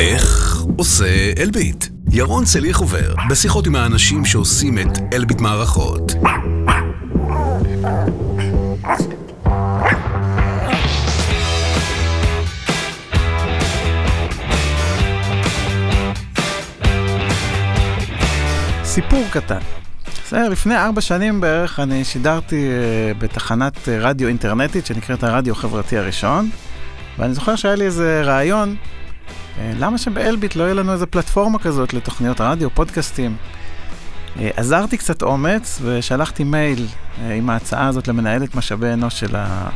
איך עושה אלביט? ירון צליח עובר בשיחות עם האנשים שעושים את אלביט מערכות. סיפור קטן. בסדר, לפני ארבע שנים בערך אני שידרתי אה, בתחנת אה, רדיו אינטרנטית שנקראת הרדיו החברתי הראשון, ואני זוכר שהיה לי איזה רעיון, למה שבאלביט לא יהיה לנו איזה פלטפורמה כזאת לתוכניות רדיו, פודקאסטים. עזרתי קצת אומץ ושלחתי מייל עם ההצעה הזאת למנהלת משאבי אנוש של, ה...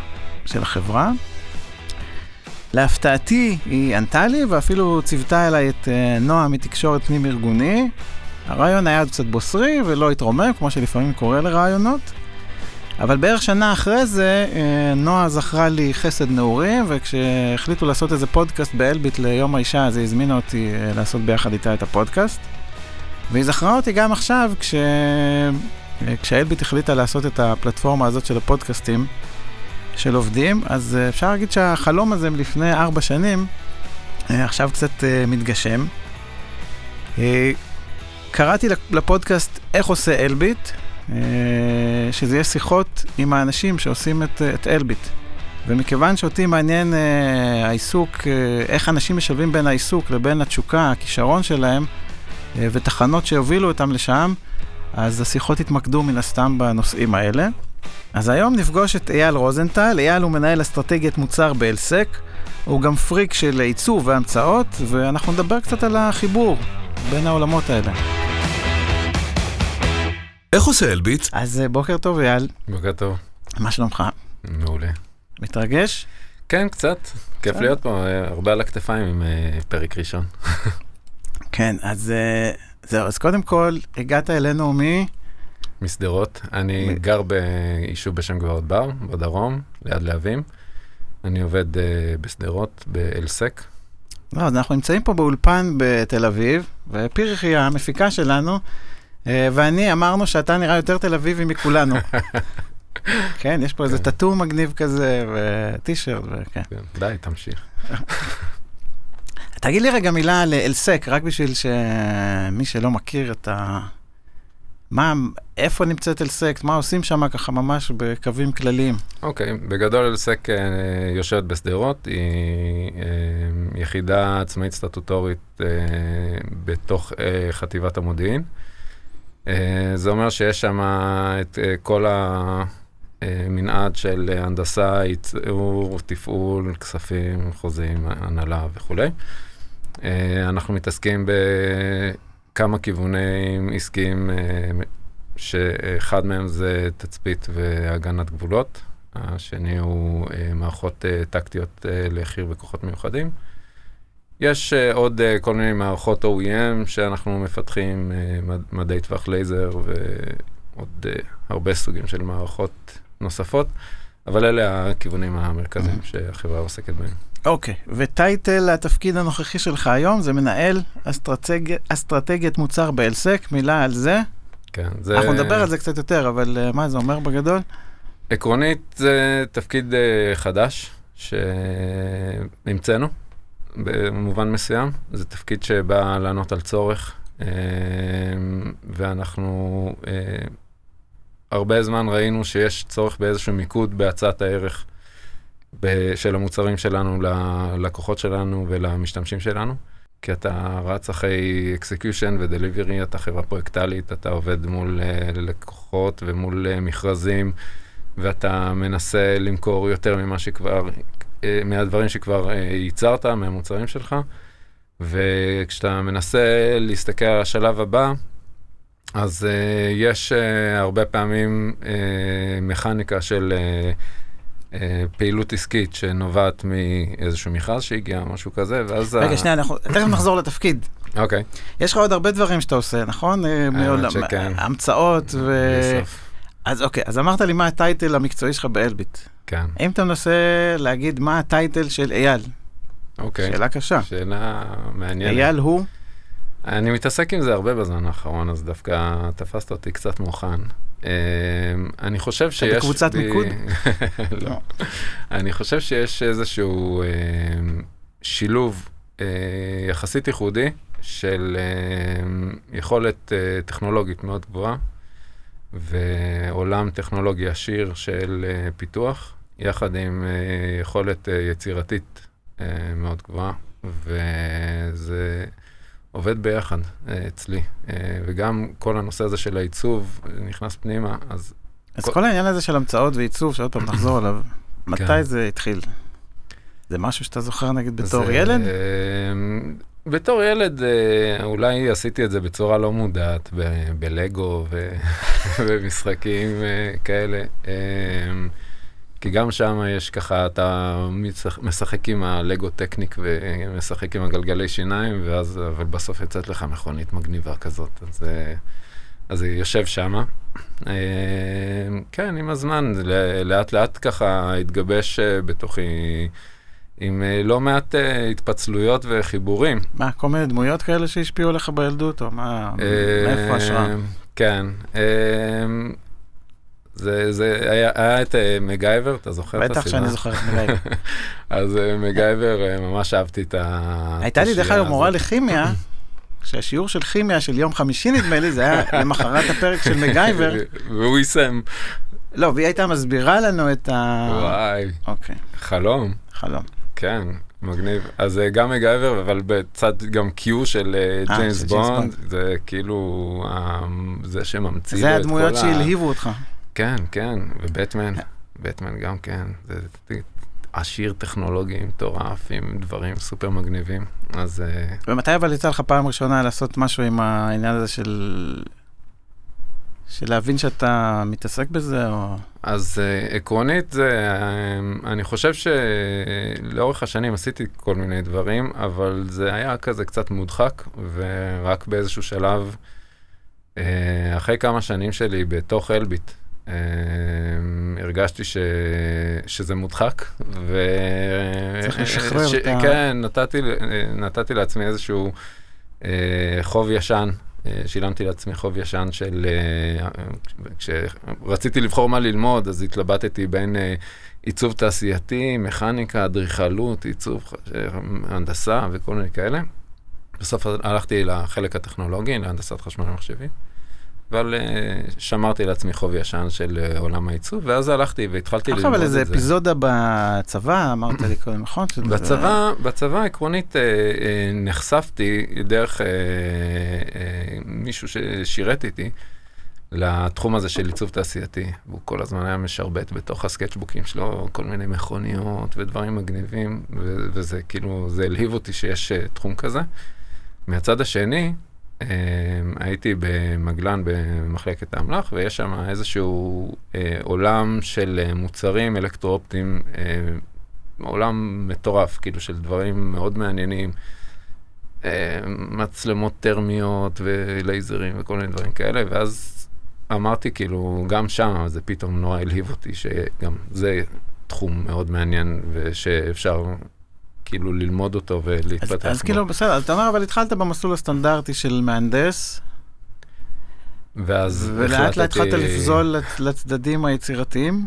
של החברה. להפתעתי היא ענתה לי ואפילו ציוותה אליי את נועה מתקשורת פנים ארגוני. הרעיון היה קצת בוסרי ולא התרומם, כמו שלפעמים קורה לרעיונות. אבל בערך שנה אחרי זה, אה, נועה זכרה לי חסד נעורים, וכשהחליטו לעשות איזה פודקאסט באלביט ליום האישה, אז היא הזמינה אותי אה, לעשות ביחד איתה את הפודקאסט. והיא זכרה אותי גם עכשיו, כש... אה, כשאלביט החליטה לעשות את הפלטפורמה הזאת של הפודקאסטים של עובדים, אז אפשר להגיד שהחלום הזה מלפני ארבע שנים, עכשיו קצת מתגשם. קראתי לפודקאסט איך עושה אלביט, שזה יהיה שיחות עם האנשים שעושים את, את אלביט. ומכיוון שאותי מעניין אה, העיסוק, אה, איך אנשים משלבים בין העיסוק לבין התשוקה, הכישרון שלהם, אה, ותחנות שיובילו אותם לשם, אז השיחות יתמקדו מן הסתם בנושאים האלה. אז היום נפגוש את אייל רוזנטל, אייל הוא מנהל אסטרטגיית מוצר באלסק, הוא גם פריק של עיצוב והמצאות, ואנחנו נדבר קצת על החיבור בין העולמות האלה. איך עושה אלביט? אז אה, בוקר טוב אייל. בוקר טוב. מה שלומך? מעולה. מתרגש? כן, קצת. כיף להיות פה, אה, הרבה על הכתפיים עם אה, פרק ראשון. כן, אז זהו, אז קודם כל, הגעת אלינו מ... משדרות. אני גר ביישוב בשם גבעות בר, בדרום, ליד להבים. אני עובד בשדרות, באלסק. לא, אז אנחנו נמצאים פה באולפן בתל אביב, ופיריך היא המפיקה שלנו. אה, ואני, אמרנו שאתה נראה יותר תל אביבי מכולנו. כן, יש פה איזה כן. טאטו מגניב כזה, וטישרט, וכן. כן, די, תמשיך. תגיד לי רגע מילה על אלסק, רק בשביל שמי שלא מכיר את ה... מה, איפה נמצאת אלסק, מה עושים שם ככה ממש בקווים כלליים? אוקיי, okay, בגדול אלסק אה, יושבת בשדרות, היא אה, יחידה עצמאית סטטוטורית אה, בתוך אה, חטיבת המודיעין. אה, זה אומר שיש שם את אה, כל המנעד של הנדסה, ייצור, תפעול, כספים, חוזים, הנהלה וכולי. אה, אנחנו מתעסקים בכמה כיוונים עסקיים, שאחד מהם זה תצפית והגנת גבולות, השני הוא מערכות טקטיות לחי"ר וכוחות מיוחדים. יש אה, עוד אה, כל מיני מערכות OEM שאנחנו מפתחים, uh, מד, מדי טווח לייזר ועוד אה, הרבה סוגים של מערכות נוספות, אבל אלה הכיוונים המרכזיים mm-hmm. שהחברה עוסקת בהם. אוקיי, okay. ו title התפקיד הנוכחי שלך היום זה מנהל אסטרטג... אסטרטגיית מוצר באלסק, מילה על זה. כן, זה... אנחנו נדבר על זה קצת יותר, אבל uh, מה זה אומר בגדול? עקרונית זה תפקיד uh, חדש שהמצאנו. במובן מסוים. זה תפקיד שבא לענות על צורך, אה, ואנחנו אה, הרבה זמן ראינו שיש צורך באיזשהו מיקוד בהצעת הערך של המוצרים שלנו ללקוחות שלנו ולמשתמשים שלנו. כי אתה רץ אחרי execution ו delivery, אתה חברה פרויקטלית, אתה עובד מול אה, לקוחות ומול מכרזים, ואתה מנסה למכור יותר ממה שכבר אה, מהדברים שכבר אה, ייצרת, מהמוצרים שלך, וכשאתה מנסה להסתכל על השלב הבא, אז אה, יש אה, הרבה פעמים אה, מכניקה של אה, אה, פעילות עסקית שנובעת מאיזשהו מכרז שהגיע, משהו כזה, ואז... רגע, ה... שנייה, אנחנו תכף נחזור לתפקיד. אוקיי. Okay. יש לך עוד הרבה דברים שאתה עושה, נכון? האמת שכן. המצאות ו... בסוף. אז אוקיי, אז אמרת לי מה הטייטל המקצועי שלך באלביט. כן. אם אתה מנסה להגיד מה הטייטל של אייל. אוקיי. שאלה קשה. שאלה מעניינת. אייל הוא? אני מתעסק עם זה הרבה בזמן האחרון, אז דווקא תפסת אותי קצת מוכן. אמ, אני חושב שיש... אתה בקבוצת מיקוד? לא. אני חושב שיש איזשהו אמ, שילוב אה, יחסית ייחודי של אה, יכולת אה, טכנולוגית מאוד גבוהה, ועולם טכנולוגי עשיר של אה, פיתוח, יחד עם אה, יכולת אה, יצירתית מאוד גבוהה, וזה עובד ביחד אצלי. וגם כל הנושא הזה של העיצוב נכנס פנימה, אז אז כל- כל העניין הזה של המצאות ועיצוב, שעוד פעם נחזור עליו, כן. מתי זה התחיל? זה משהו שאתה זוכר נגיד בתור זה, ילד? בתור ילד אה, אולי עשיתי את זה בצורה לא מודעת, ב- בלגו ובמשחקים אה, כאלה. אה, כי גם שם יש ככה, אתה משח- משחק עם הלגו טקניק ומשחק עם הגלגלי שיניים, ואז, אבל בסוף יוצאת לך מכונית מגניבה כזאת, אז, אה, זה יושב שמה. אה, כן, עם הזמן, לאט לאט ככה התגבש בתוכי עם אה, לא מעט אה, התפצלויות וחיבורים. מה, כל מיני דמויות כאלה שהשפיעו עליך בילדות, או מה, אה, מאיפה ההשראה? כן. זה, זה היה, היה את מגייבר, אתה זוכר את הסדרה? בטח שאני זוכר את מגייבר. אז מגייבר, ממש אהבתי את ה... הייתה לי דרך אגב מורה. לכימיה, שהשיעור של כימיה של יום חמישי נדמה לי, זה היה למחרת הפרק של מגייבר. והוא יישם. לא, והיא הייתה מסבירה לנו את ה... וואי, אוקיי, חלום. חלום. כן, מגניב. אז אה, גם מגייבר, אבל בצד גם קיו של אה, אה, ג'יימס של ג'יימס בונד, זה כאילו זה שממציא זה את הדמויות כל ה- שהלהיבו אותך. כן, כן, ובטמן, בטמן גם כן, זה עשיר טכנולוגי מטורף, עם דברים סופר מגניבים, אז ומתי אבל יצא לך פעם ראשונה לעשות משהו עם העניין הזה של... של להבין שאתה מתעסק בזה, או... אז uh, עקרונית זה, uh, אני חושב שלאורך השנים עשיתי כל מיני דברים, אבל זה היה כזה קצת מודחק, ורק באיזשהו שלב, uh, אחרי כמה שנים שלי בתוך אלביט, uh, הרגשתי ש... שזה מודחק, ו... צריך לשחרר ש... את ה- כן, נתתי, נתתי לעצמי איזשהו uh, חוב ישן. אה, שילמתי לעצמי חוב ישן של... אה, כשרציתי לבחור מה ללמוד, אז התלבטתי בין אה, עיצוב תעשייתי, מכניקה, אדריכלות, עיצוב, הנדסה וכל מיני כאלה. בסוף הלכתי לחלק הטכנולוגי, להנדסת חשמל ומחשבים, אבל אה, שמרתי לעצמי חוב ישן של אה, עולם העיצוב, ואז הלכתי והתחלתי ללמוד את זה. איזה אפיזודה בצבא, אמרת לי קודם, נכון? בצבא, בצבא עקרונית אה, נחשפתי דרך מישהו ששירת איתי לתחום הזה של עיצוב תעשייתי, והוא כל הזמן היה משרבט בתוך הסקצ'בוקים שלו כל מיני מכוניות ודברים מגניבים, וזה כאילו, זה הלהיב אותי שיש תחום כזה. מהצד השני, הייתי במגלן במחלקת האמל"ח, ויש שם איזשהו אה, עולם של אה, מוצרים אלקטרואופטיים אה, עולם מטורף, כאילו של דברים מאוד מעניינים, מצלמות טרמיות ולייזרים וכל מיני דברים כאלה, ואז אמרתי כאילו, גם שם זה פתאום נורא הלהיב אותי, שגם זה תחום מאוד מעניין ושאפשר כאילו ללמוד אותו אז, ולהתפתח אז בו. כאילו, בסדר, אז אתה אומר, אבל התחלת במסלול הסטנדרטי של מהנדס, ואז ולאט לאט התחלת החלטתי- לפזול לצ- לצדדים היצירתיים,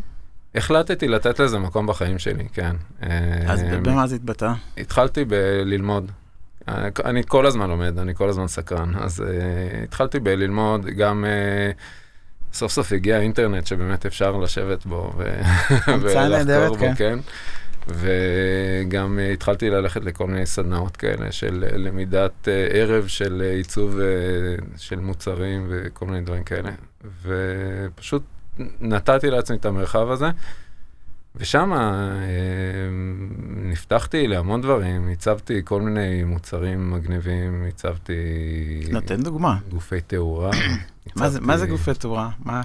החלטתי לתת לזה מקום בחיים שלי, כן. אז אה, במה זה התבטא? התחלתי בללמוד. אני כל הזמן לומד, אני כל הזמן סקרן. אז uh, התחלתי בללמוד, גם uh, סוף סוף הגיע האינטרנט שבאמת אפשר לשבת בו ו- נהדרת, בו, כן. כן. וגם uh, התחלתי ללכת לכל מיני סדנאות כאלה של uh, למידת uh, ערב של עיצוב של מוצרים וכל מיני דברים כאלה. ופשוט נתתי לעצמי את המרחב הזה. ושם אה, נפתחתי להמון דברים, הצבתי כל מיני מוצרים מגניבים, הצבתי נותן דוגמה. גופי תאורה. מה זה- מה זה הצבתי- גופי תאורה? מה?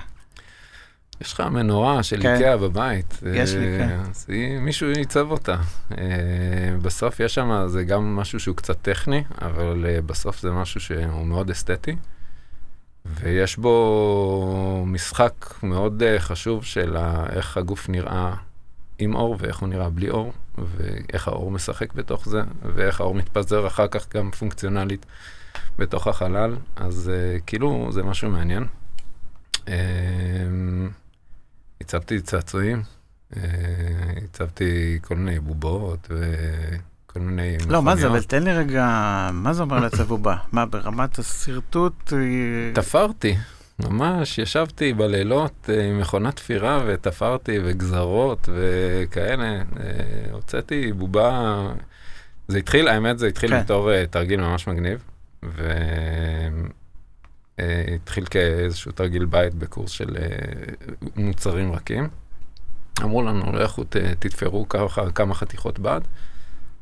יש לך מנורה של כן. איקאה בבית. יש לי, אה, כן. אז היא- מישהו ייצב אותה. אה, בסוף יש שם, זה גם משהו שהוא קצת טכני, אבל אה, בסוף זה משהו שהוא מאוד אסתטי. ויש בו משחק מאוד חשוב של איך הגוף נראה עם אור ואיך הוא נראה בלי אור, ואיך האור משחק בתוך זה, ואיך האור מתפזר אחר כך גם פונקציונלית בתוך החלל, אז כאילו זה משהו מעניין. הצבתי צעצועים, uh, הצבתי כל מיני בובות כל מיני לא, מה זה, אבל. תן לי רגע, מה זה אומר לעצב בובה? מה, ברמת השרטוט? אה, תפרתי, ממש, ישבתי בלילות אה, עם מכונת תפירה ותפרתי וגזרות וכאלה, אה, הוצאתי בובה, זה התחיל, האמת זה התחיל כן. בתור אה, תרגיל ממש מגניב, והתחיל כאיזשהו תרגיל בית בקורס של אה, מוצרים רכים. אמרו לנו, לכו תתפרו כמה חתיכות בד.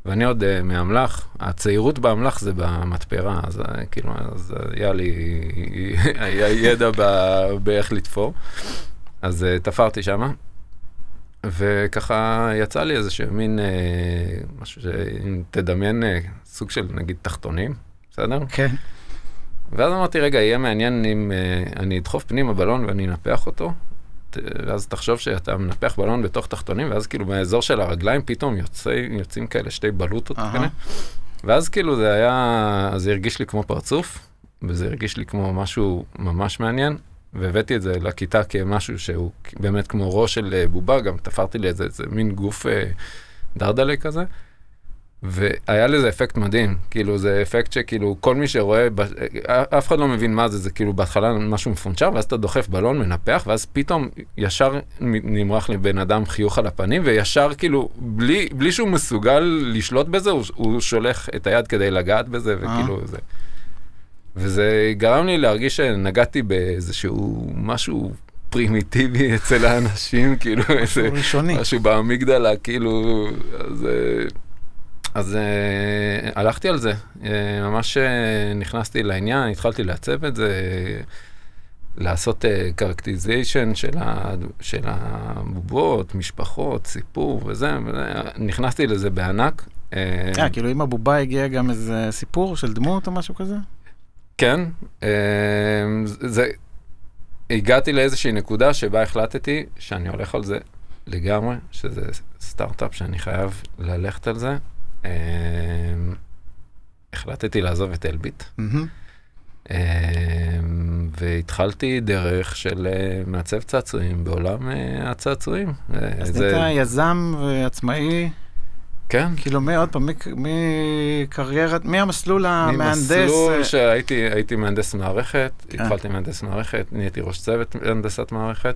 ואני עוד uh, מאמל"ח, הצעירות באמל"ח זה במתפרה, אז uh, כאילו, אז היה לי, היה ידע ב- באיך לתפור. אז uh, תפרתי שמה, וככה יצא לי איזשהו מין, uh, משהו שאם תדמיין uh, סוג של נגיד תחתונים, בסדר? כן. ואז אמרתי, רגע, יהיה מעניין אם uh, אני אדחוף פנימה בלון ואני אנפח אותו, ת- ואז תחשוב שאתה מנפח בלון בתוך תחתונים, ואז כאילו מהאזור של הרגליים פתאום יוצא, יוצאים כאלה שתי בלוטות אהה. כאלה. ואז כאילו זה היה, זה הרגיש לי כמו פרצוף, וזה הרגיש לי כמו משהו ממש מעניין, והבאתי את זה לכיתה כמשהו שהוא באמת כמו ראש של אה, בובה, גם תפרתי לי איזה, איזה מין גוף אה, דרדלה כזה. והיה לזה אפקט מדהים, כאילו זה אפקט שכאילו כל מי שרואה, אה, אף אחד לא מבין מה זה, זה כאילו בהתחלה משהו מפונצ'ר, ואז אתה דוחף בלון, מנפח, ואז פתאום ישר נמרח לבן אדם חיוך על הפנים, וישר כאילו, בלי, בלי שהוא מסוגל לשלוט בזה, הוא, הוא שולח את היד כדי לגעת בזה, וכאילו זה. וזה גרם לי להרגיש שנגעתי באיזשהו משהו פרימיטיבי אצל האנשים, כאילו איזה... ראשוני. משהו באמיגדלה, כאילו, אז, אה, אז אה, הלכתי על זה, אה, ממש אה, נכנסתי לעניין, התחלתי לעצב את זה, אה, לעשות characterization של, ה, של הבובות, משפחות, סיפור וזה, וזה, נכנסתי לזה בענק. אה, כאילו אם הבובה הגיע גם איזה סיפור של דמות או משהו כזה? כן, אה, זה, הגעתי לאיזושהי נקודה שבה החלטתי שאני הולך על זה לגמרי, שזה סטארט-אפ שאני חייב ללכת על זה. אה, החלטתי לעזוב את אלביט. אה, והתחלתי דרך של אה, מעצב צעצועים בעולם אה, הצעצועים. אה, אז זה- נהיית יזם ועצמאי, כן, כאילו מי עוד פעם, מי- מקריירת, מי המסלול המהנדס? ממסלול שהייתי הייתי מהנדס מערכת, כן. התחלתי מהנדס מערכת, נהייתי ראש צוות הנדסת מערכת,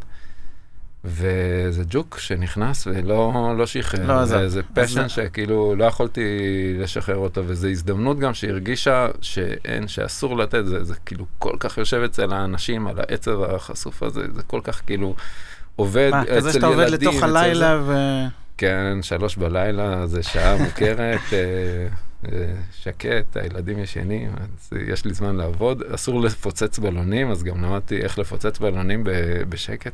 וזה ג'וק שנכנס ולא לא שחרר, לא. וזה אז פשן זה- שכאילו לא יכולתי לשחרר אותו, וזו הזדמנות גם שהרגישה שאין, שאסור לתת, זה, זה כאילו כל כך יושב אצל האנשים על העצב החשוף הזה, זה כל כך כאילו עובד מה, אצל ילדים. כזה שאתה עובד לתוך אצל זה. הלילה ו... כן, שלוש בלילה, זה שעה מוכרת, אה, שקט, הילדים ישנים, אז יש לי זמן לעבוד. אסור לפוצץ בלונים, אז גם למדתי איך לפוצץ בלונים ב- בשקט.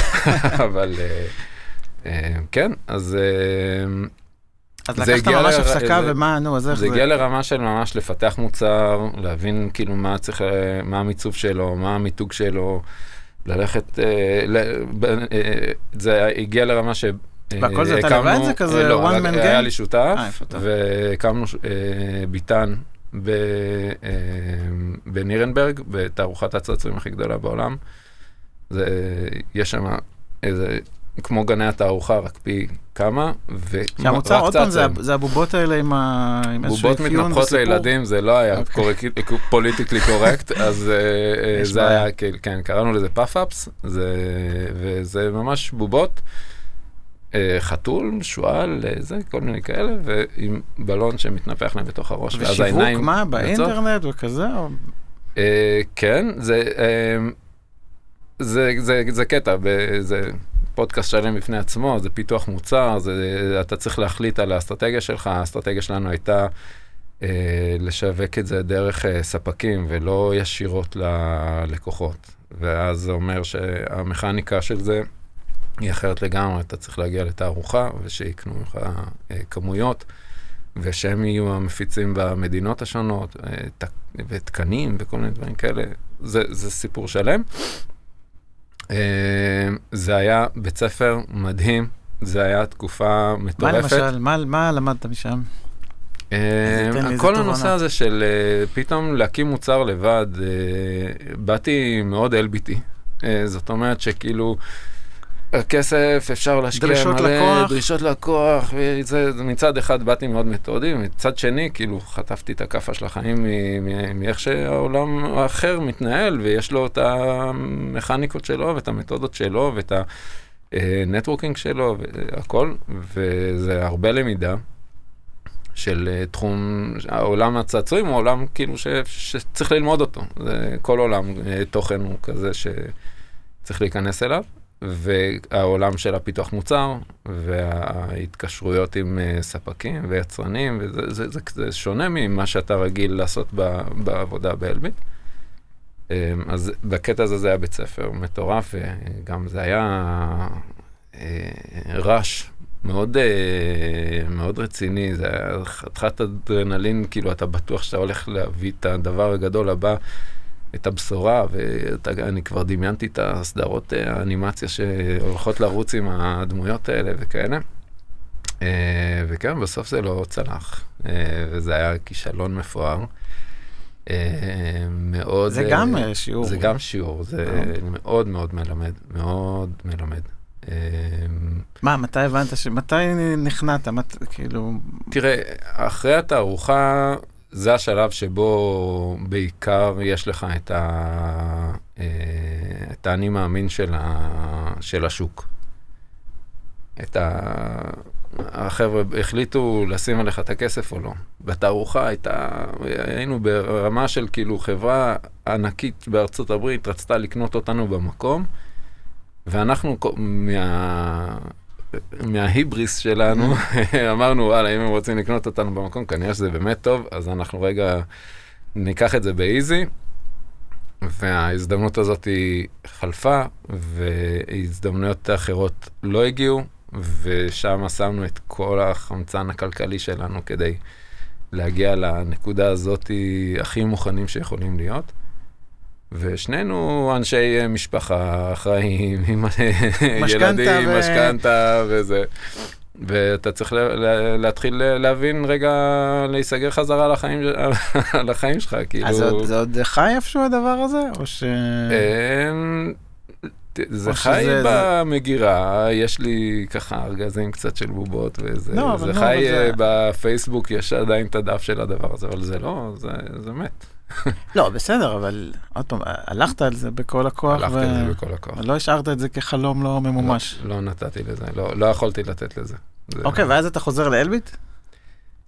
אבל אה, אה, כן, אז אה, אז זה לקחת ממש ל- הפסקה זה- ומה, נו, אז איך זה זה? הגיע לרמה של ממש לפתח מוצר, להבין כאילו מה צריך, מה המיצוב שלו, מה המיתוג שלו, ללכת, אה, ל- אה, זה הגיע לרמה ש... אה, והכל זה אתה לבד? זה כזה אה, לא, one היה- man היה game? לי שותף, אה. והקמנו ביתן ב- אה, בנירנברג, בתערוכת הצעצועים הכי גדולה בעולם. זה, יש שם איזה, כמו גני התערוכה, רק פי כמה, ורק שהמוצר, עוד פעם, זה זה הבובות האלה עם ה- עם איזשהו בובות אפיון מתנפחות וסיפור? לילדים, זה לא היה אוקיי. politically correct, אז זה בעיה. היה, כן, כן, קראנו לזה Pop-Ups, וזה ממש בובות, חתול, שועל, אה, זה, כל מיני כאלה, ועם בלון שמתנפח להם בתוך הראש, ואז ושיווק העיניים... מה, יוצאות. באינטרנט וכזה? או- אה, כן, זה, אה, זה, זה, זה קטע, זה פודקאסט שלם בפני עצמו, זה פיתוח מוצר, זה, אתה צריך להחליט על האסטרטגיה שלך, האסטרטגיה שלנו הייתה אה, לשווק את זה דרך אה, ספקים ולא ישירות ללקוחות. ואז זה אומר שהמכניקה של זה היא אחרת לגמרי, אתה צריך להגיע לתערוכה ושיקנו ממך אה, כמויות. ושהם יהיו המפיצים במדינות השונות, אה, ת- ותקנים וכל מיני דברים כאלה, זה, זה סיפור שלם. אה, זה היה בית ספר מדהים, זה היה תקופה מה מטורפת. למשל, מה- מה למדת משם? אה, כל. הנושא הזה של אה, פתאום להקים מוצר לבד, אה, באתי מאוד LBT. זאת אומרת שכאילו, הכסף אפשר להשקיע דרישות מלא, לקוח. דרישות לקוח, וזה זה מצד אחד באתי מאוד מתודי, מצד שני כאילו חטפתי את הכאפה של החיים מאיך שהעולם האחר מתנהל, ויש לו את המכניקות שלו ואת המתודות שלו ואת הנטוורקינג שלו והכל, וזה הרבה למידה. של תחום, העולם הצעצועים הוא עולם כאילו ש, שצריך ללמוד אותו. זה, כל עולם אה, תוכן הוא כזה שצריך להיכנס אליו. והעולם של הפיתוח מוצר, וההתקשרויות עם אה, ספקים ויצרנים, וזה זה, זה, זה שונה ממה שאתה רגיל לעשות ב, בעבודה באלביט. אה, אז בקטע הזה זה היה בית ספר מטורף, וגם זה היה אה, רעש מאוד, אה, מאוד רציני, זה היה חתיכת אדרנלין, כאילו אתה בטוח שאתה הולך להביא את הדבר הגדול הבא. את הבשורה, ואני כבר דמיינתי את הסדרות אה, האנימציה שהולכות לרוץ עם הדמויות האלה וכאלה. אה, וכן, בסוף זה לא צלח, אה, וזה היה כישלון מפואר. מאוד... זה גם שיעור. זה גם שיעור, זה מאוד מאוד מלמד, מאוד מלמד. מה, מתי הבנת ש... מתי נכנעת? מת... כאילו... תראה, אחרי התערוכה... זה השלב שבו בעיקר יש לך את, ה... את האני מאמין של, ה... של השוק. את ה... החבר'ה החליטו לשים עליך את הכסף או לא. בתערוכה הייתה, היינו ברמה של כאילו חברה ענקית בארצות הברית רצתה לקנות אותנו במקום, ואנחנו מה... מההיבריס שלנו, אמרנו, וואלה, אם הם רוצים לקנות אותנו במקום, כנראה שזה באמת טוב, אז אנחנו רגע ניקח את זה באיזי. וההזדמנות הזאת היא חלפה, והזדמנויות אחרות לא הגיעו, ושם שמנו את כל החמצן הכלכלי שלנו כדי להגיע לנקודה הזאת הכי מוכנים שיכולים להיות. ושנינו אנשי משפחה, אחראים, עם ילדים, ו... משכנתה וזה. ואתה צריך להתחיל להבין רגע, להיסגר חזרה לחיים, לחיים שלך, כאילו... אז זה עוד, זה עוד חי איפשהו הדבר הזה, או ש... זה חי שזה, במגירה, זה... יש לי ככה ארגזים קצת של בובות וזה, לא, זה לא, חי זה... בפייסבוק, יש עדיין את הדף של הדבר הזה, אבל זה לא, זה, זה מת. לא, בסדר, אבל עוד פעם, הלכת על זה בכל הכוח. הלכתי ו... על זה בכל הכוח. לא השארת את זה כחלום לא ממומש. לא, לא נתתי לזה, לא, לא יכולתי לתת לזה. אוקיי, זה... ואז אתה חוזר לאלביט?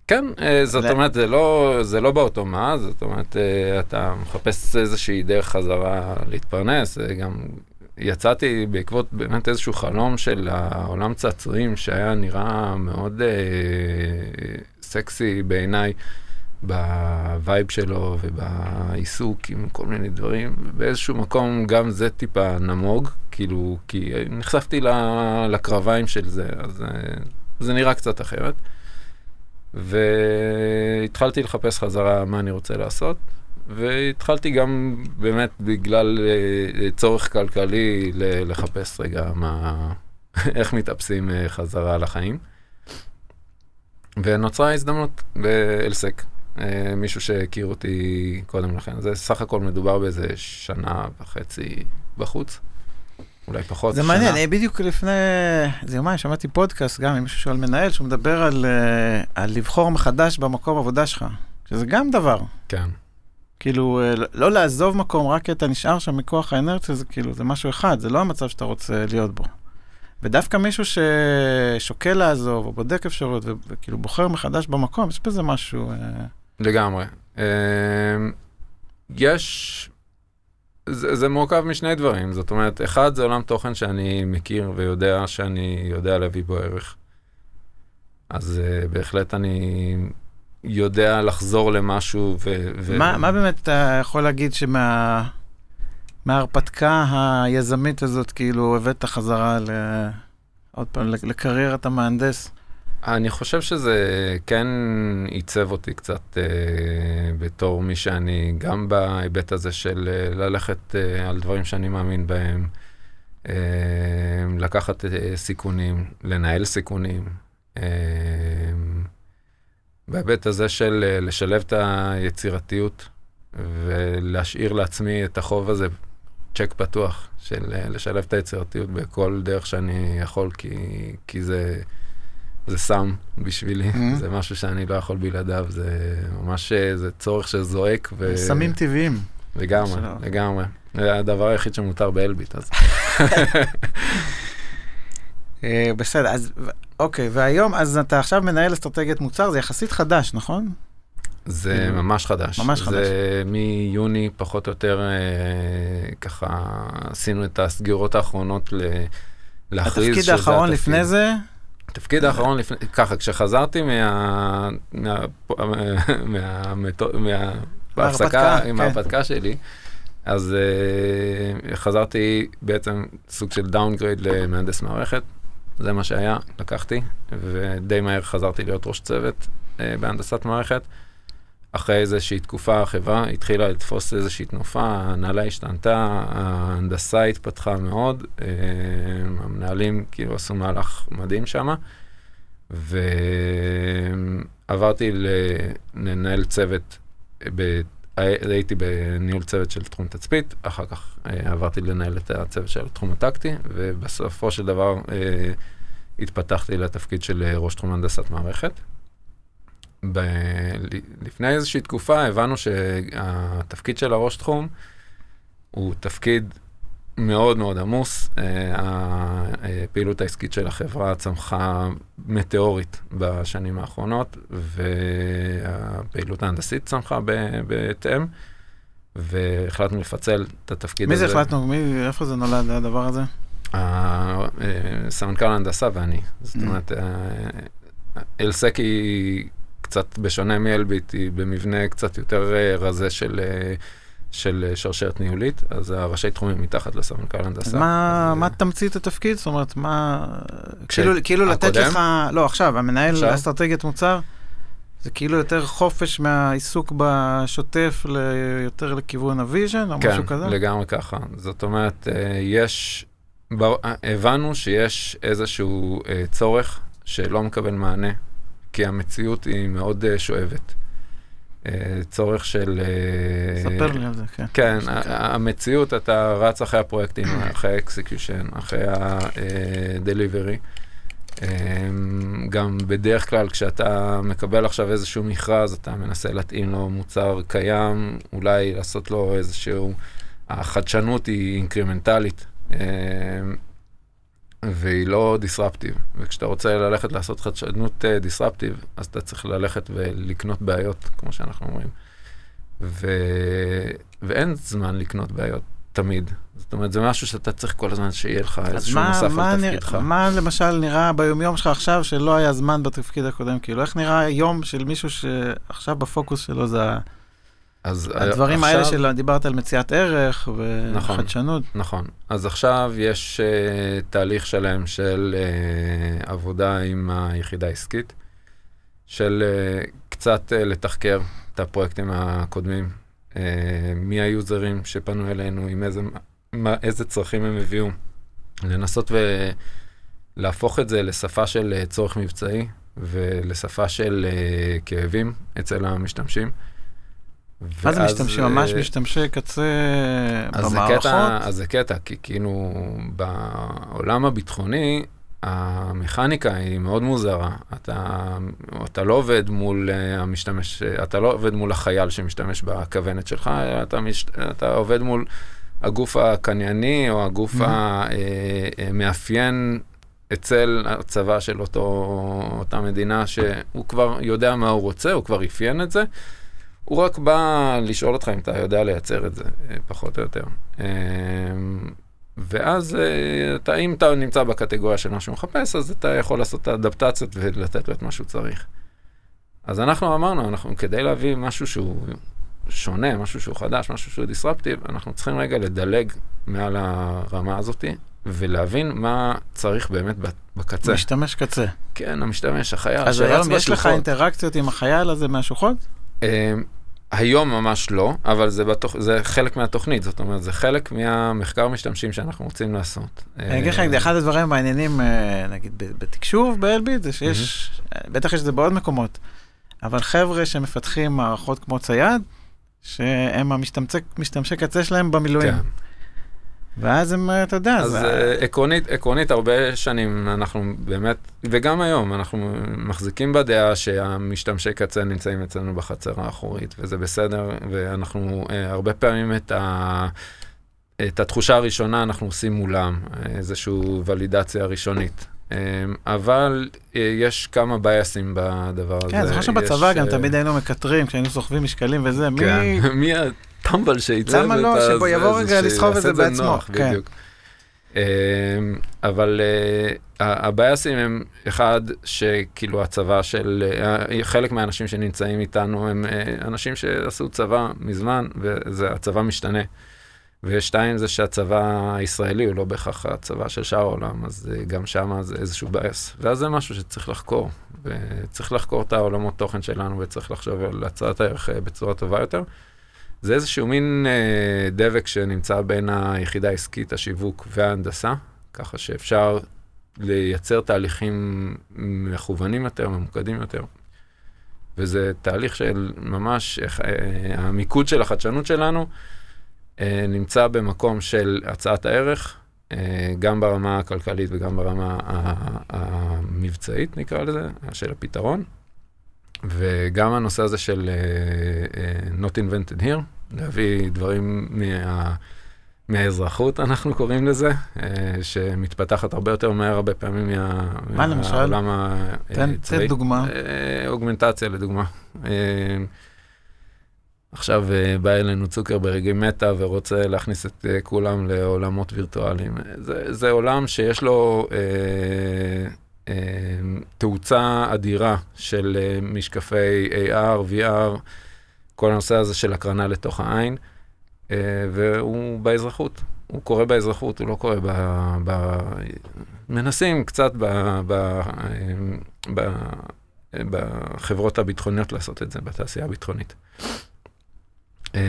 כן, זאת ל... אומרת, זה לא, זה לא באוטומט, זאת אומרת, אתה מחפש איזושהי דרך חזרה להתפרנס, גם יצאתי בעקבות באמת איזשהו חלום של העולם צעצועים שהיה נראה מאוד אה, סקסי בעיניי. ב vibe שלו ובעיסוק עם כל מיני דברים. באיזשהו מקום גם זה טיפה נמוג, כאילו, כי נחשפתי לקרביים של זה, אז זה נראה קצת אחרת. והתחלתי לחפש חזרה מה אני רוצה לעשות, והתחלתי גם באמת בגלל צורך כלכלי לחפש רגע מה, איך מתאפסים חזרה לחיים. ונוצרה הזדמנות באלסק. מישהו שהכיר אותי קודם לכן. זה סך הכל מדובר באיזה שנה וחצי בחוץ. אולי פחות. זה מעניין, שנה. בדיוק לפני, איזה יומיים שמעתי פודקאסט גם עם מישהו שואל מנהל, שהוא מדבר על, על לבחור מחדש במקום עבודה שלך, שזה גם דבר. כן. כאילו, לא לעזוב מקום רק כי אתה נשאר שם מכוח האנרציה, זה כאילו, זה משהו אחד, זה לא המצב שאתה רוצה להיות בו. ודווקא מישהו ששוקל לעזוב, או בודק אפשרויות, וכאילו בוחר מחדש במקום, יש בזה משהו... לגמרי. יש, זה, זה מורכב משני דברים, זאת אומרת, אחד זה עולם תוכן שאני מכיר ויודע שאני יודע להביא בו ערך. אז uh, בהחלט אני יודע לחזור למשהו ו... ו... מה, מה באמת אתה יכול להגיד שמה... היזמית הזאת, כאילו, הבאת חזרה ל... עוד פעם, לקריירת המהנדס? אני חושב שזה כן עיצב אותי קצת אה, בתור מי שאני, גם בהיבט הזה של אה, ללכת אה, על דברים שאני מאמין בהם, אה, לקחת אה, סיכונים, לנהל סיכונים. אה, בהיבט הזה של אה, לשלב את היצירתיות ולהשאיר לעצמי את החוב הזה צ'ק פתוח של אה, לשלב את היצירתיות בכל דרך שאני יכול, כי, כי זה, זה סם בשבילי, Mhm. זה משהו שאני לא יכול בלעדיו, זה ממש, אה, זה צורך שזועק. ו... סמים טבעיים. לגמרי, שלא. לגמרי. זה הדבר היחיד שמותר באלביט, אז אה, בסדר, אז אוקיי, והיום, אז אתה עכשיו מנהל אסטרטגיית מוצר, זה יחסית חדש, נכון? זה כאילו, ממש חדש. ממש חדש. זה מיוני, פחות או יותר, אה, ככה, עשינו את הסגירות האחרונות ל... להכריז התפקיד שזה האחרון התפקיד. לפני זה, התפקיד האחרון לפני, ככה, כשחזרתי מה... מה... מה... מה... בהפסקה מההרפתקה, עם כן. ההרפתקה שלי, אז אה, חזרתי בעצם סוג של downgrade למהנדס מערכת, זה מה שהיה, לקחתי, ודי מהר חזרתי להיות ראש צוות אה, בהנדסת מערכת. אחרי איזושהי תקופה החברה התחילה לתפוס איזושהי תנופה, ההנהלה השתנתה, ההנדסה התפתחה מאוד, אה, המנהלים כאילו עשו מהלך מדהים שם, ועברתי לנהל צוות, ב... הייתי בניהול צוות של תחום תצפית, אחר כך אה, עברתי לנהל את הצוות של התחום הטקטי, ובסופו של דבר אה, התפתחתי לתפקיד של ראש תחום הנדסת מערכת. ב... לפני איזושהי תקופה הבנו שהתפקיד של הראש תחום הוא תפקיד מאוד מאוד עמוס. אה, הפעילות העסקית של החברה צמחה מטאורית בשנים האחרונות, והפעילות ההנדסית צמחה בהתאם, והחלטנו לפצל את התפקיד מי הזה. זה החלטנו? מי, איפה זה נולד הדבר הזה? ה- אה, סמנכ"ל ההנדסה ואני. זאת Mm. אומרת, אה, אלסק היא קצת בשונה מאלביט, היא במבנה קצת יותר אה, רזה של, אה, של אה, שרשרת ניהולית, אז הראשי תחומים מתחת לסמנכ"ל הנדסה. אז מה, אז, מה תמצית התפקיד? זאת אומרת, מה... כאילו, כאילו לתת? לך... לא, עכשיו, המנהל עכשיו? אסטרטגיית מוצר, זה כאילו יותר חופש מהעיסוק בשוטף ליותר לכיוון ה vision, או כן, משהו כזה? לגמרי ככה. זאת אומרת, יש, הבנו שיש איזשהו צורך שלא מקבל מענה, כי המציאות היא מאוד אה, שואבת. אה, צורך של... אה, ספר לי על זה, כן. כן, המציאות, אתה רץ אחרי הפרויקטים, אחרי ה execution, אחרי ה-delivery. גם בדרך כלל כשאתה מקבל עכשיו איזשהו מכרז, אתה מנסה להתאים לו מוצר קיים, אולי לעשות לו איזשהו... החדשנות היא אינקרימנטלית, אמ, והיא לא disruptive. וכשאתה רוצה ללכת לעשות חדשנות disruptive, אז אתה צריך ללכת ולקנות בעיות, כמו שאנחנו אומרים. ו... ואין זמן לקנות בעיות, תמיד. זאת אומרת, זה משהו שאתה צריך כל הזמן שיהיה לך איזשהו מה, נוסף מה, על נרא, תפקידך. מה למשל נראה ביומיום שלך עכשיו שלא היה זמן בתפקיד הקודם? כאילו, איך נראה יום של מישהו שעכשיו בפוקוס שלו זה אז הדברים עכשיו- האלה של דיברת על מציאת ערך נכון. וחדשנות? נכון. אז עכשיו יש uh, תהליך שלם של uh, עבודה עם היחידה העסקית, של uh, קצת uh, לתחקר את הפרויקטים הקודמים, uh, מי היוזרים שפנו אלינו, עם איזה, מה, איזה צרכים הם הביאו, לנסות ולהפוך את זה לשפה של uh, צורך מבצעי ולשפה של uh, כאבים אצל המשתמשים. מה זה ואז, משתמשים? ממש אה, משתמשי קצה אז זה במערכות? קטע, אז זה קטע, כי כאילו בעולם הביטחוני, המכניקה היא מאוד מוזרה. אתה, אתה לא עובד מול אה, המשתמש, אתה לא עובד מול החייל שמשתמש בכוונת שלך, אתה, מש, אתה עובד מול הגוף הקנייני או הגוף Mhm. המאפיין אצל הצבא של אותו, אותה מדינה, שהוא כבר יודע מה הוא רוצה, הוא כבר אפיין את זה. הוא רק בא לשאול אותך אם אתה יודע לייצר את זה, אה, פחות או יותר. אה, ואז אה, אתה, אם אתה נמצא בקטגוריה של מה שהוא מחפש, אז אתה יכול לעשות את האדפטציות ולתת לו את מה שהוא צריך. אז אנחנו אמרנו, אנחנו כדי להביא משהו שהוא שונה, משהו שהוא חדש, משהו שהוא דיסרפטיב, אנחנו צריכים רגע לדלג מעל הרמה הזאת ולהבין מה צריך באמת בקצה. משתמש קצה. כן, המשתמש, החייל, אז היום יש לך. אינטראקציות עם החייל הזה מהשוחות? אה, היום ממש לא, אבל זה, בתוך, זה חלק מהתוכנית, זאת אומרת, זה חלק מהמחקר משתמשים שאנחנו רוצים לעשות. אני אגיד לך, אחד הדברים המעניינים, אה, נגיד, בתקשוב באלביט, זה שיש, אה, בטח יש את זה בעוד מקומות, אבל חבר'ה שמפתחים מערכות כמו צייד, שהם המשתמשי קצה שלהם במילואים. כן. ואז הם, אתה יודע, אז זה... אה, עקרונית, עקרונית הרבה שנים אנחנו באמת, וגם היום, אנחנו מחזיקים בדעה שהמשתמשי קצה נמצאים אצלנו בחצר האחורית, וזה בסדר, ואנחנו אה, הרבה פעמים את ה... את התחושה הראשונה אנחנו עושים מולם, איזושהי ולידציה ראשונית. אה, אבל אה, יש כמה בייסים בדבר הזה. כן, זוכר שבצבא גם תמיד היינו מקטרים, כשהיינו סוחבים משקלים וזה, מי... כן, מי הטמבל שייצב למה לא? שבו יבוא רגע לסחוב את זה בעצמו. כן. בדיוק. אמ, אבל הבייסים הם, אחד, שכאילו הצבא של, חלק מהאנשים שנמצאים איתנו הם אנשים שעשו צבא מזמן, והצבא משתנה. ושתיים זה שהצבא הישראלי הוא לא בהכרח הצבא של שאר העולם, אז אה, גם שם זה איזשהו בייס. ואז זה משהו שצריך לחקור, וצריך לחקור את העולמות תוכן שלנו, וצריך לחשוב על הצעת הערך אה, בצורה טובה יותר. זה איזשהו מין אה, דבק שנמצא בין היחידה העסקית, השיווק וההנדסה, ככה שאפשר לייצר תהליכים מכוונים יותר, ממוקדים יותר. וזה תהליך של ממש, אה, המיקוד של החדשנות שלנו, אה, נמצא במקום של הצעת הערך, אה, גם ברמה הכלכלית וגם ברמה המבצעית, נקרא לזה, של הפתרון. וגם הנושא הזה של uh, not invented here, להביא דברים מה, מהאזרחות, אנחנו קוראים לזה, uh, שמתפתחת הרבה יותר מהר הרבה פעמים מה, מה למשל? מהעולם הצבאי. תן דוגמה. Uh, אוגמנטציה לדוגמה. Uh, עכשיו uh, בא אלינו צוקרברג עם מטא ורוצה להכניס את uh, כולם לעולמות וירטואליים. זה, זה עולם שיש לו uh, uh, תאוצה אדירה של uh, משקפי AR, VR, כל הנושא הזה של הקרנה לתוך העין, uh, והוא באזרחות. הוא קורה באזרחות, הוא לא קורה ב... ב מנסים קצת ב... ב, ב בחברות הביטחוניות לעשות את זה, בתעשייה הביטחונית. אמ,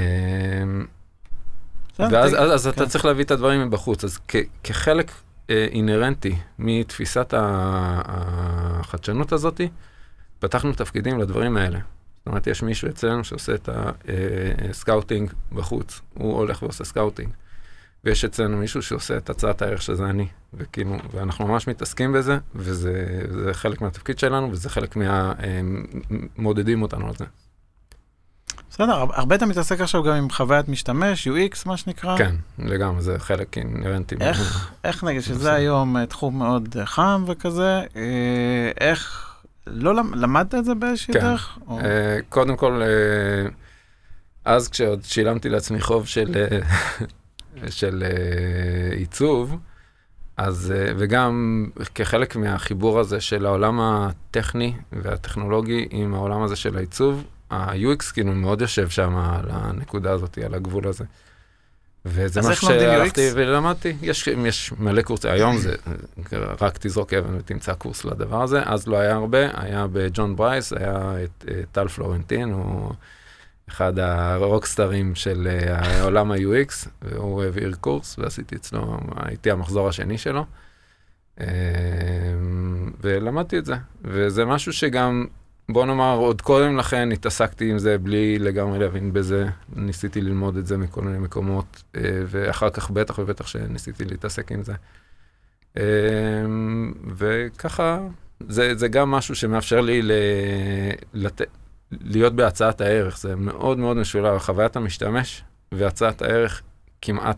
ואז אז, אז אתה כן. צריך להביא את הדברים מבחוץ. אז כ, כחלק אה, אינהרנטי מתפיסת החדשנות הזאת, פתחנו תפקידים לדברים האלה. זאת אומרת, יש מישהו אצלנו שעושה את ה scouting בחוץ, הוא הולך ועושה scouting. ויש אצלנו מישהו שעושה את הצעת הערך שזה אני, וכאילו, ואנחנו ממש מתעסקים בזה, וזה חלק מהתפקיד שלנו, וזה חלק מהמודדים אותנו על זה. בסדר, הרבה אתה מתעסק עכשיו גם עם חוויית משתמש, UX, מה שנקרא. כן, לגמרי, זה חלק אינרנטי. איך, איך נגיד, שזה היום אה, תחום מאוד אה, חם וכזה, אה, איך, לא למדת את זה באיזושהי כן. דרך? או... קודם כל, אז כשעוד שילמתי לעצמי חוב של, של עיצוב, אז, וגם כחלק מהחיבור הזה של העולם הטכני והטכנולוגי עם העולם הזה של העיצוב, ה-UX כאילו מאוד יושב שם על הנקודה הזאת, על הגבול הזה. וזה מה שהלכתי ולמדתי, יש, יש מלא קורסים, היום זה רק תזרוק אבן ותמצא קורס לדבר הזה, אז לא היה הרבה, היה בג'ון ברייס, היה את טל פלורנטין, הוא אחד הרוקסטרים של אה, עולם ה-UX, והוא העביר קורס ועשיתי אצלו, הייתי המחזור השני שלו. אה, ולמדתי את זה, וזה משהו שגם בוא נאמר, עוד קודם לכן התעסקתי עם זה בלי לגמרי להבין בזה. ניסיתי ללמוד את זה מכל מיני מקומות, אה, ואחר כך בטח ובטח שניסיתי להתעסק עם זה. אה, וככה, זה, זה גם משהו שמאפשר לי ל, לת, להיות בהצעת הערך. זה מאוד מאוד משולב, חוויית המשתמש והצעת הערך כמעט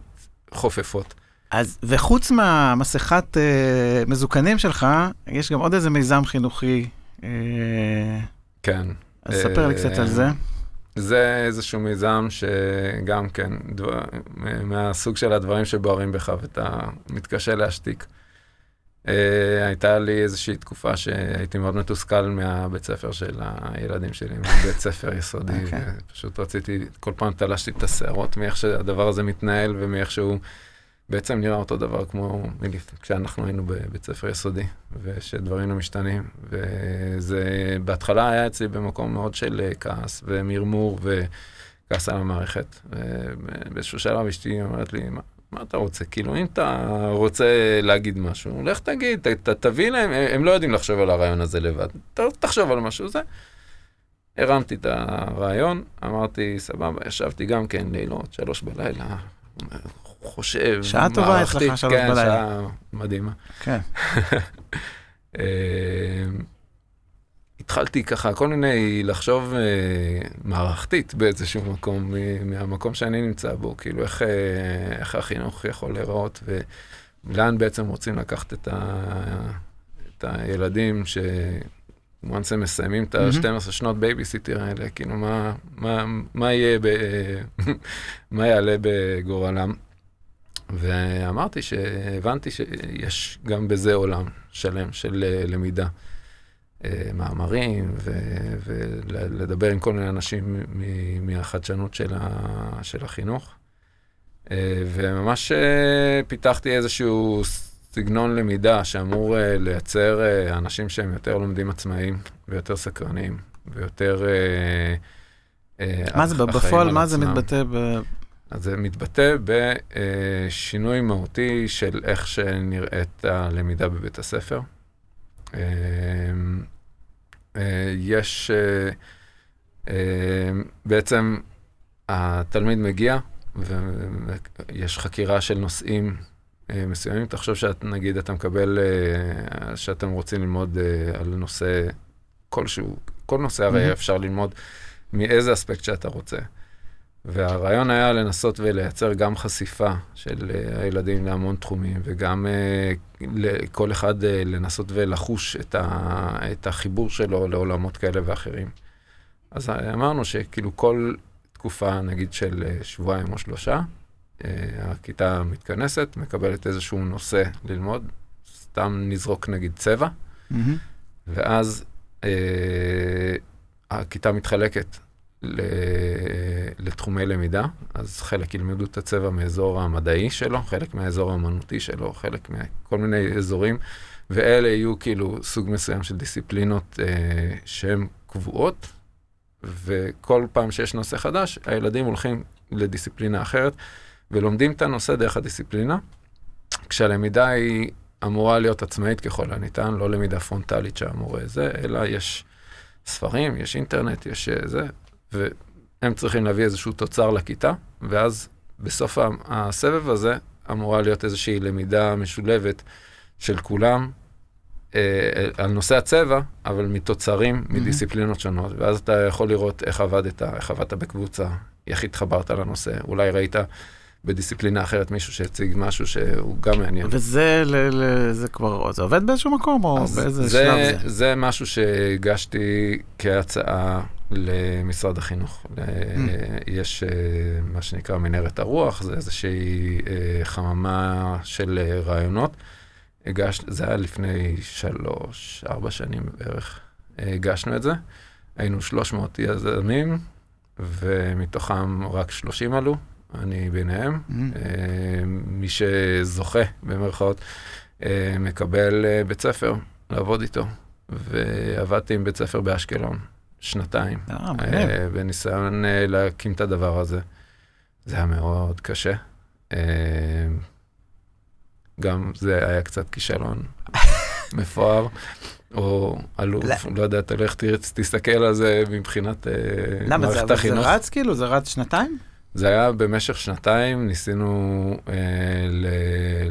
חופפות. אז, וחוץ מהמסכת אה, מזוקנים שלך, יש גם עוד איזה מיזם חינוכי כן. אז ספר לי קצת על זה. זה איזשהו מיזם שגם כן, דבר, מהסוג של הדברים שבוערים בך ואתה מתקשה להשתיק. Uh, הייתה לי איזושהי תקופה שהייתי מאוד מתוסכל מהבית ספר של הילדים שלי, מבית ספר יסודי, okay. אוקיי. פשוט רציתי, כל פעם תלשתי את השערות מאיך שהדבר הזה מתנהל ומאיך שהוא בעצם נראה אותו דבר כמו כשאנחנו היינו בבית ספר יסודי, ושדברים לא משתנים. וזה בהתחלה היה אצלי במקום מאוד של אה, כעס ומרמור וכעס על המערכת. באיזשהו שלב אשתי אומרת לי, מה, מה אתה רוצה? כאילו, אם אתה רוצה להגיד משהו, לך תגיד, ת, ת, תביא להם, הם לא יודעים לחשוב על הרעיון הזה לבד. ת, תחשוב על משהו זה. הרמתי את הרעיון, אמרתי, סבבה, ישבתי גם כן לילות, שלוש בלילה, חושב, שעה טובה אצלך, שלוש כן, בלילה. שעה מדהימה. כן. אה, התחלתי ככה כל מיני לחשוב אה, מערכתית באיזשהו מקום, מהמקום שאני נמצא בו, כאילו איך, אה, איך החינוך יכול להיראות ולאן בעצם רוצים לקחת את, ה, את הילדים ש... once הם מסיימים את מהמם. ה-12 שנות בייביסיטר האלה, כאילו מה, מה, מה יהיה, ב, מה יעלה בגורלם. ואמרתי שהבנתי שיש גם בזה עולם שלם של אה, למידה. אה, מאמרים ו- ולדבר עם כל מיני אנשים מ- מהחדשנות של, ה- של החינוך. אה, וממש פיתחתי איזשהו סגנון למידה שאמור לייצר אנשים שהם יותר לומדים עצמאיים ויותר סקרנים ויותר... מה זה, בפועל, על מה זה. מתבטא ב... אז זה מתבטא בשינוי מהותי של איך שנראית הלמידה בבית הספר. אה, אה, יש, אה, בעצם התלמיד מגיע ויש חקירה של נושאים מסוימים. תחשוב שאת, נגיד, אתה מקבל, שאתם רוצים ללמוד על נושא כלשהו, כל נושא הרי. אפשר ללמוד מאיזה אספקט שאתה רוצה. והרעיון היה לנסות ולייצר גם חשיפה של uh, הילדים להמון תחומים, וגם uh, לכל אחד uh, לנסות ולחוש את, ה, את החיבור שלו לעולמות כאלה ואחרים. אז אמרנו שכאילו כל תקופה, נגיד של שבועיים או שלושה, הכיתה מתכנסת, מקבלת איזשהו נושא ללמוד, סתם נזרוק נגיד צבע, מהמם. ואז אה, הכיתה מתחלקת לתחומי למידה, אז חלק ילמדו את הצבע מאזור המדעי שלו, חלק מהאזור האמנותי שלו, חלק מכל מיני אזורים, ואלה יהיו כאילו סוג מסוים של דיסציפלינות אה, שהן קבועות, וכל פעם שיש נושא חדש, הילדים הולכים לדיסציפלינה אחרת, ולומדים את הנושא דרך הדיסציפלינה, כשהלמידה היא אמורה להיות עצמאית ככל הניתן, לא למידה פרונטלית שהמורה זה, אלא יש ספרים, יש אינטרנט, יש אה, זה, והם צריכים להביא איזשהו תוצר לכיתה, ואז בסוף הסבב הזה אמורה להיות איזושהי למידה משולבת של כולם אה, על נושא הצבע, אבל מתוצרים, מדיסציפלינות שונות, ואז אתה יכול לראות איך עבדת, איך עבדת בקבוצה, איך התחברת לנושא, אולי ראית בדיסציפלינה אחרת מישהו שהציג משהו שהוא גם מעניין. וזה ל, ל, זה כבר, זה עובד באיזשהו מקום, או באיזה זה, שלב זה? זה משהו שהגשתי כהצעה למשרד החינוך. ל- יש אה, מה שנקרא מנהרת הרוח, זה איזושהי אה, חממה של אה, רעיונות. הגש, זה היה לפני שלוש, ארבע שנים בערך. הגשנו את זה. היינו 300 יזמים, ומתוכם רק 30 עלו, אני ביניהם. מהמם. אה, מי שזוכה, במרכאות, אה, מקבל אה, בית ספר לעבוד איתו. ועבדתי עם בית ספר באשקלון שנתיים, אה. אה, בניסיון אה, להקים את הדבר הזה. זה היה מאוד קשה. אה, גם זה היה קצת כישלון מפואר, או עלוב, לא. לא יודע, תרצ- תסתכל על זה מבחינת למה זה, מערכת אבל זה החינוך. רץ כאילו? זה רץ שנתיים? זה היה במשך שנתיים, ניסינו אה, ל,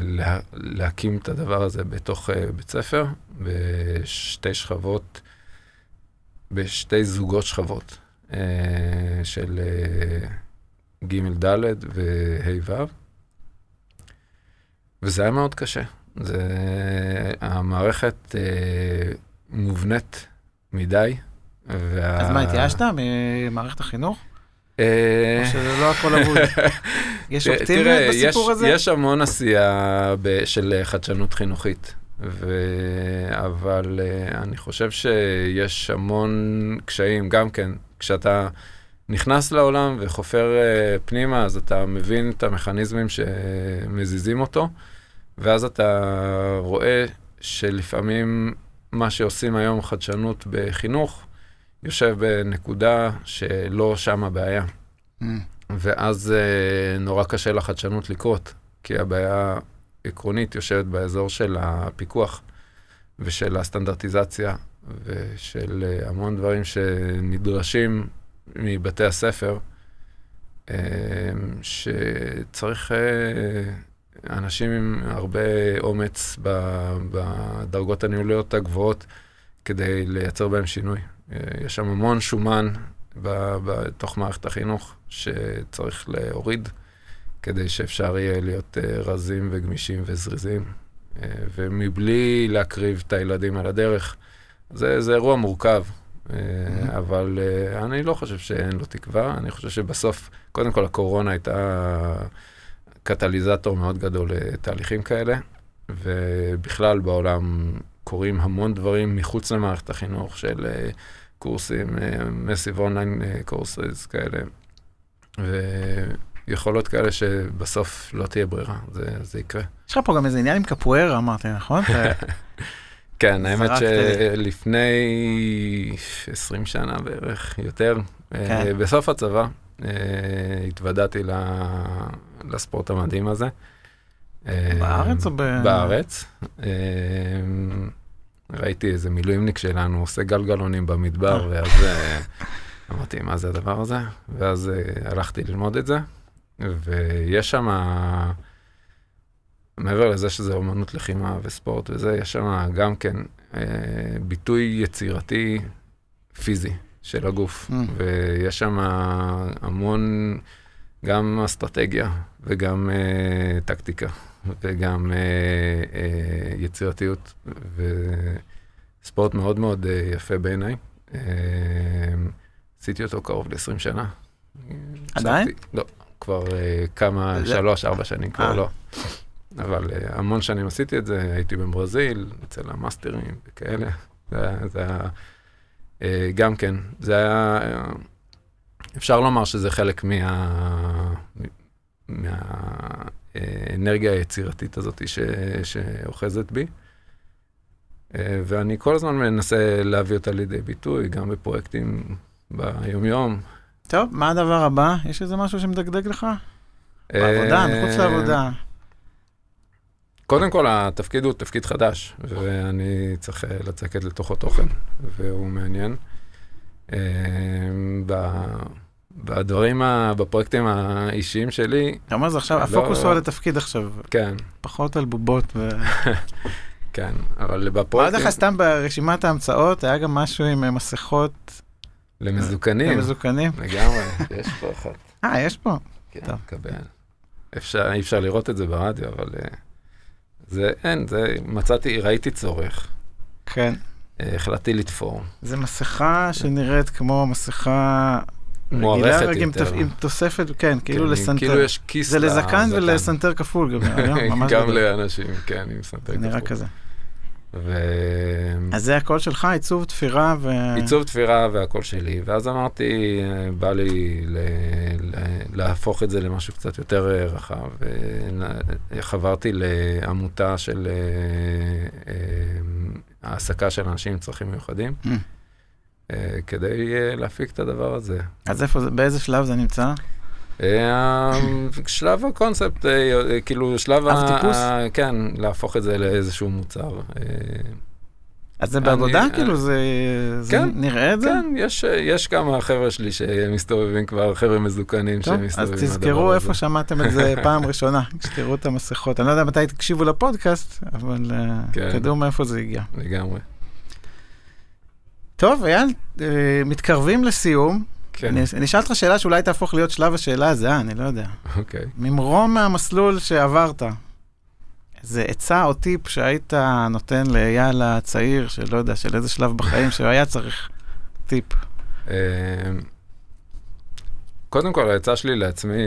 לה, להקים את הדבר הזה בתוך אה, בית ספר, בשתי שכבות, בשתי זוגות שכבות אה, של אה, ג' ד' וה' ו', וזה היה מאוד קשה. זה, המערכת אה, מובנית מדי. וה... אז מה, התייאשת ממערכת החינוך? אה, שזה לא הכל אבוד? יש אופטימיות בסיפור הזה? יש המון עשייה של אה, חדשנות חינוכית, ו... אבל uh, אני חושב שיש המון קשיים, גם כן, כשאתה נכנס לעולם וחופר uh, פנימה, אז אתה מבין את המכניזמים שמזיזים אותו, ואז אתה רואה שלפעמים מה שעושים היום חדשנות בחינוך, יושב בנקודה שלא שם הבעיה. אמ, ואז אה, נורא קשה לחדשנות לקרות, כי הבעיה עקרונית יושבת באזור של הפיקוח ושל הסטנדרטיזציה ושל אה, המון דברים שנדרשים מבתי הספר, אה, שצריך אנשים עם הרבה אומץ בדרגות הניהוליות הגבוהות כדי לייצר בהם שינוי. אה, יש שם המון שומן בתוך מערכת החינוך שצריך להוריד כדי שאפשר יהיה להיות רזים וגמישים וזריזים, ומבלי להקריב את הילדים על הדרך. זה, זה אירוע מורכב, mm-hmm. אבל אני לא חושב שאין לו תקווה, אני חושב שבסוף, קודם כל הקורונה הייתה קטליזטור מאוד גדול לתהליכים כאלה, ובכלל בעולם קורים המון דברים מחוץ למערכת החינוך של קורסים, מסיב אונליין קורסס כאלה, ויכולות כאלה שבסוף לא תהיה ברירה, זה, זה יקרה. יש לך פה גם איזה עניין עם קפוארה, אמרתי, נכון? כן, האמת שלפני 20 שנה בערך, יותר, אה, כן. בסוף הצבא, אה, התוודעתי לספורט המדהים הזה. בארץ או ב... בארץ. אה, ראיתי איזה מילואימניק שלנו עושה גלגלונים במדבר, ואז אמרתי, מה זה הדבר הזה? ואז הלכתי ללמוד את זה, ויש שם... מעבר לזה שזה אומנות לחימה וספורט וזה, יש שם גם כן אה, ביטוי יצירתי פיזי של הגוף. ויש שם המון, גם אסטרטגיה וגם אה, טקטיקה וגם אה, אה, יצירתיות, וספורט מאוד מאוד אה, יפה בעיניי. אה, עשיתי אותו קרוב ל-20 שנה. עדיין? לא, כבר אה, כמה, שלוש, ארבע שנים כבר. לא. אבל המון שנים עשיתי את זה, הייתי בברזיל, אצל המאסטרים וכאלה. זה, היה, גם כן, זה היה, אפשר לומר שזה חלק מה... מהאנרגיה היצירתית הזאת ש, שאוחזת בי. Uh, ואני כל הזמן מנסה להביא אותה לידי ביטוי, גם בפרויקטים ביומיום. טוב, מה הדבר הבא? יש איזה משהו שמדגדג לך? בעבודה, מחוץ לעבודה. קודם כל, התפקיד הוא תפקיד חדש, ואני צריך אה, לצקת לתוכו תוכן, והוא מעניין. אה, בדברים, בפרויקטים האישיים שלי... אתה אומר זה עכשיו, לא- הפוקוס הוא על התפקיד עכשיו. כן. פחות על בובות ו... כן, אבל בפרויקטים... אמרתי לך סתם ברשימת ההמצאות, היה גם משהו עם אה, מסכות... למזוקנים. למזוקנים. לגמרי, יש פה אחת. אה, יש פה? כן, מקבל. אפשר, אי אפשר לראות את זה ברדיו, אבל... זה אין, זה מצאתי, ראיתי צורך. כן. אה, החלטתי לתפור. זה מסכה שנראית כמו מסכה מוערכת יותר. עם תוספת, כן, כאילו כן, לסנטר. כאילו יש כיס זה לזקן ולסנטר כפול גם, ממש גם לאנשים, כן, עם סנטר כפול. זה נראה כזה. ו... אז זה הקול שלך, עיצוב תפירה ו... עיצוב תפירה והקול שלי, ואז אמרתי, בא לי ל... ל... להפוך את זה למשהו קצת יותר אה, רחב. חברתי לעמותה של אה, אה, העסקה של אנשים עם צרכים מיוחדים, mm. כדי להפיק את הדבר הזה. אז איפה, באיזה שלב זה נמצא? שלב הקונספט, אה, כאילו שלב ה... טיפוס? כן, להפוך את זה לאיזשהו מוצר. אה, אז זה בעבודה? כאילו זה, כן, נראה את זה? כן, יש, כמה חבר'ה שלי שמסתובבים כבר, חבר'ה מזוקנים טוב, שמסתובבים. אז תזכרו איפה שמעתם את זה פעם ראשונה, כשתראו את המסכות. אני לא יודע מתי תקשיבו לפודקאסט, אבל אה, כן. תדעו מאיפה זה הגיע. לגמרי. טוב, אייל, מתקרבים לסיום. כן. אני, אני אשאל אותך שאלה שאולי תהפוך להיות שלב השאלה הזהה, אני לא יודע. אוקיי. ממרום מהמסלול שעברת, איזה עצה או טיפ שהיית נותן לאייל הצעיר, שלא יודע, של איזה שלב בחיים שהיה צריך טיפ. אמ, קודם כל, העצה שלי לעצמי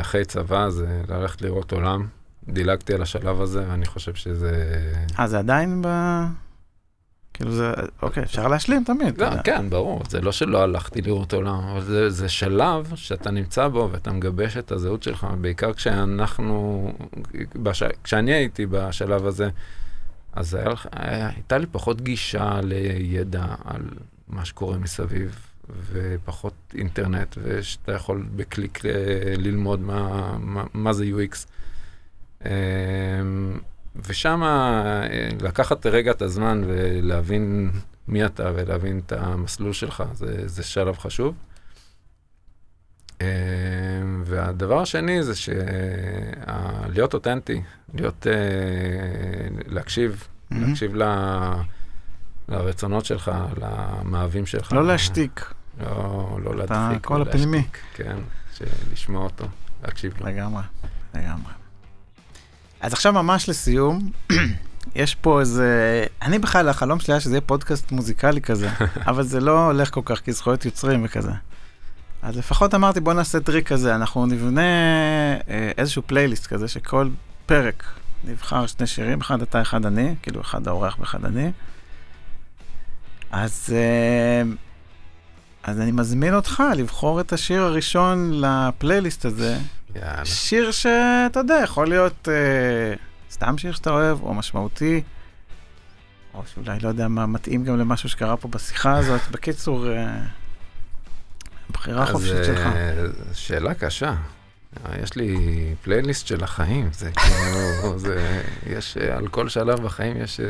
אחרי צבא זה ללכת לראות עולם. דילגתי על השלב הזה, ואני חושב שזה... אה, זה עדיין ב... כאילו זה, אוקיי, אפשר להשלים תמיד. לא, כן, ברור, זה לא שלא הלכתי לראות עולם, אבל זה, זה שלב שאתה נמצא בו ואתה מגבש את הזהות שלך, בעיקר כשאנחנו, בש... כשאני הייתי בשלב הזה, אז היה, היה, הייתה לי פחות גישה לידע על מה שקורה מסביב, ופחות אינטרנט, ושאתה יכול בקליק ללמוד מה, מה, מה זה UX. ושם אה, לקחת רגע את הזמן ולהבין מי אתה ולהבין את המסלול שלך, זה, זה שלב חשוב. אה, והדבר השני זה שלהיות אותנטי, להיות, להקשיב, Mhm. להקשיב ל... לרצונות שלך, למאהבים שלך. לא להשתיק, לא, לא את להדחיק. הקול לא הפנימי. כן, לשמוע אותו, להקשיב לו. לגמרי, לגמרי. אז עכשיו ממש לסיום, יש פה איזה... אני בכלל, החלום שלי היה שזה יהיה פודקאסט מוזיקלי כזה, אבל זה לא הולך כל כך, כי זכויות יוצרים וכזה. אז לפחות אמרתי, בוא נעשה טריק כזה, אנחנו נבנה אה, איזשהו פלייליסט כזה, שכל פרק נבחר שני שירים, אחד אתה, אחד אני, כאילו אחד האורח ואחד אני. אז, אה, אז אני מזמין אותך לבחור את השיר הראשון לפלייליסט הזה, יאללה. שיר שאתה יודע, יכול להיות אה, סתם שיר שאתה אוהב, או משמעותי, או שאולי לא יודע מה מתאים גם למשהו שקרה פה בשיחה הזאת. בקיצור, אה, בחירה חופשית אז שלך. אה, שאלה קשה. אה, יש לי פלייליסט של החיים, זה כאילו, זה, יש, אה, על כל שלב בחיים יש...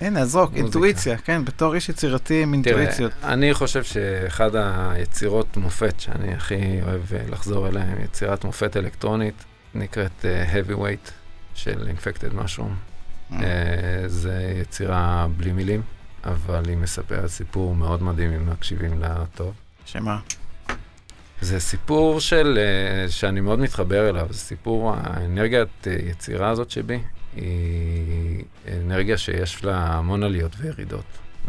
הנה, זרוק. אינטואיציה, כן, בתור איש יצירתי עם אינטואיציות. תראה, אני חושב שאחד היצירות מופת שאני הכי אוהב אה, לחזור אליהן, יצירת מופת אלקטרונית, נקראת אה, Heavyweight של Infected Mushroom. אה, זה יצירה בלי מילים, אבל היא מספרת סיפור מאוד מדהים אם מקשיבים לה טוב. שמה? זה סיפור של, אה, שאני מאוד מתחבר אליו, זה סיפור, האנרגיית אה, יצירה הזאת שבי, היא אנרגיה שיש לה המון עליות וירידות,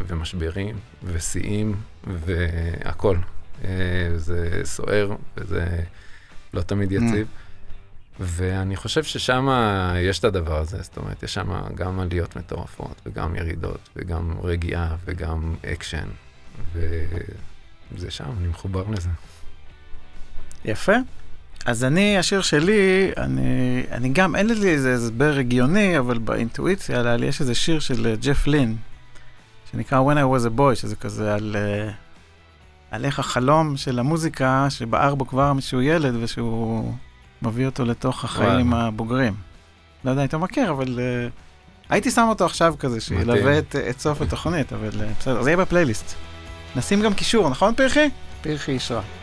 ומשברים, ושיאים, והכל. אה, זה סוער, וזה לא תמיד יציב. ואני חושב ששם יש את הדבר הזה, זאת אומרת, יש שם גם עליות מטורפות, וגם ירידות, וגם רגיעה, וגם אקשן, וזה שם, אני מחובר לזה. יפה. אז אני, השיר שלי, אני, אני גם, אין לי איזה הסבר הגיוני, אבל באינטואיציה עלה לי, יש איזה שיר של אה, ג'ף לין, שנקרא When I was a boy, שזה כזה על, אה, על איך החלום של המוזיקה, שבער בו כבר משהוא ילד, ושהוא מביא אותו לתוך החיים וואלה. הבוגרים. לא יודע אם אתה מכיר, אבל אה, הייתי שם אותו עכשיו כזה, שילווה. את, את סוף התוכנית, אבל אה, בסדר, זה יהיה בפלייליסט. נשים גם קישור, נכון פרחי? פרחי אישרה.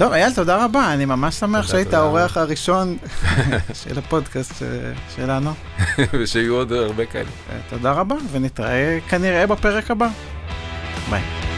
טוב, אייל, תודה רבה, אני ממש שמח שהיית. האורח הראשון של הפודקאסט אה, שלנו. ושיהיו עוד הרבה כאלה. אה, תודה רבה, ונתראה כנראה בפרק הבא. ביי.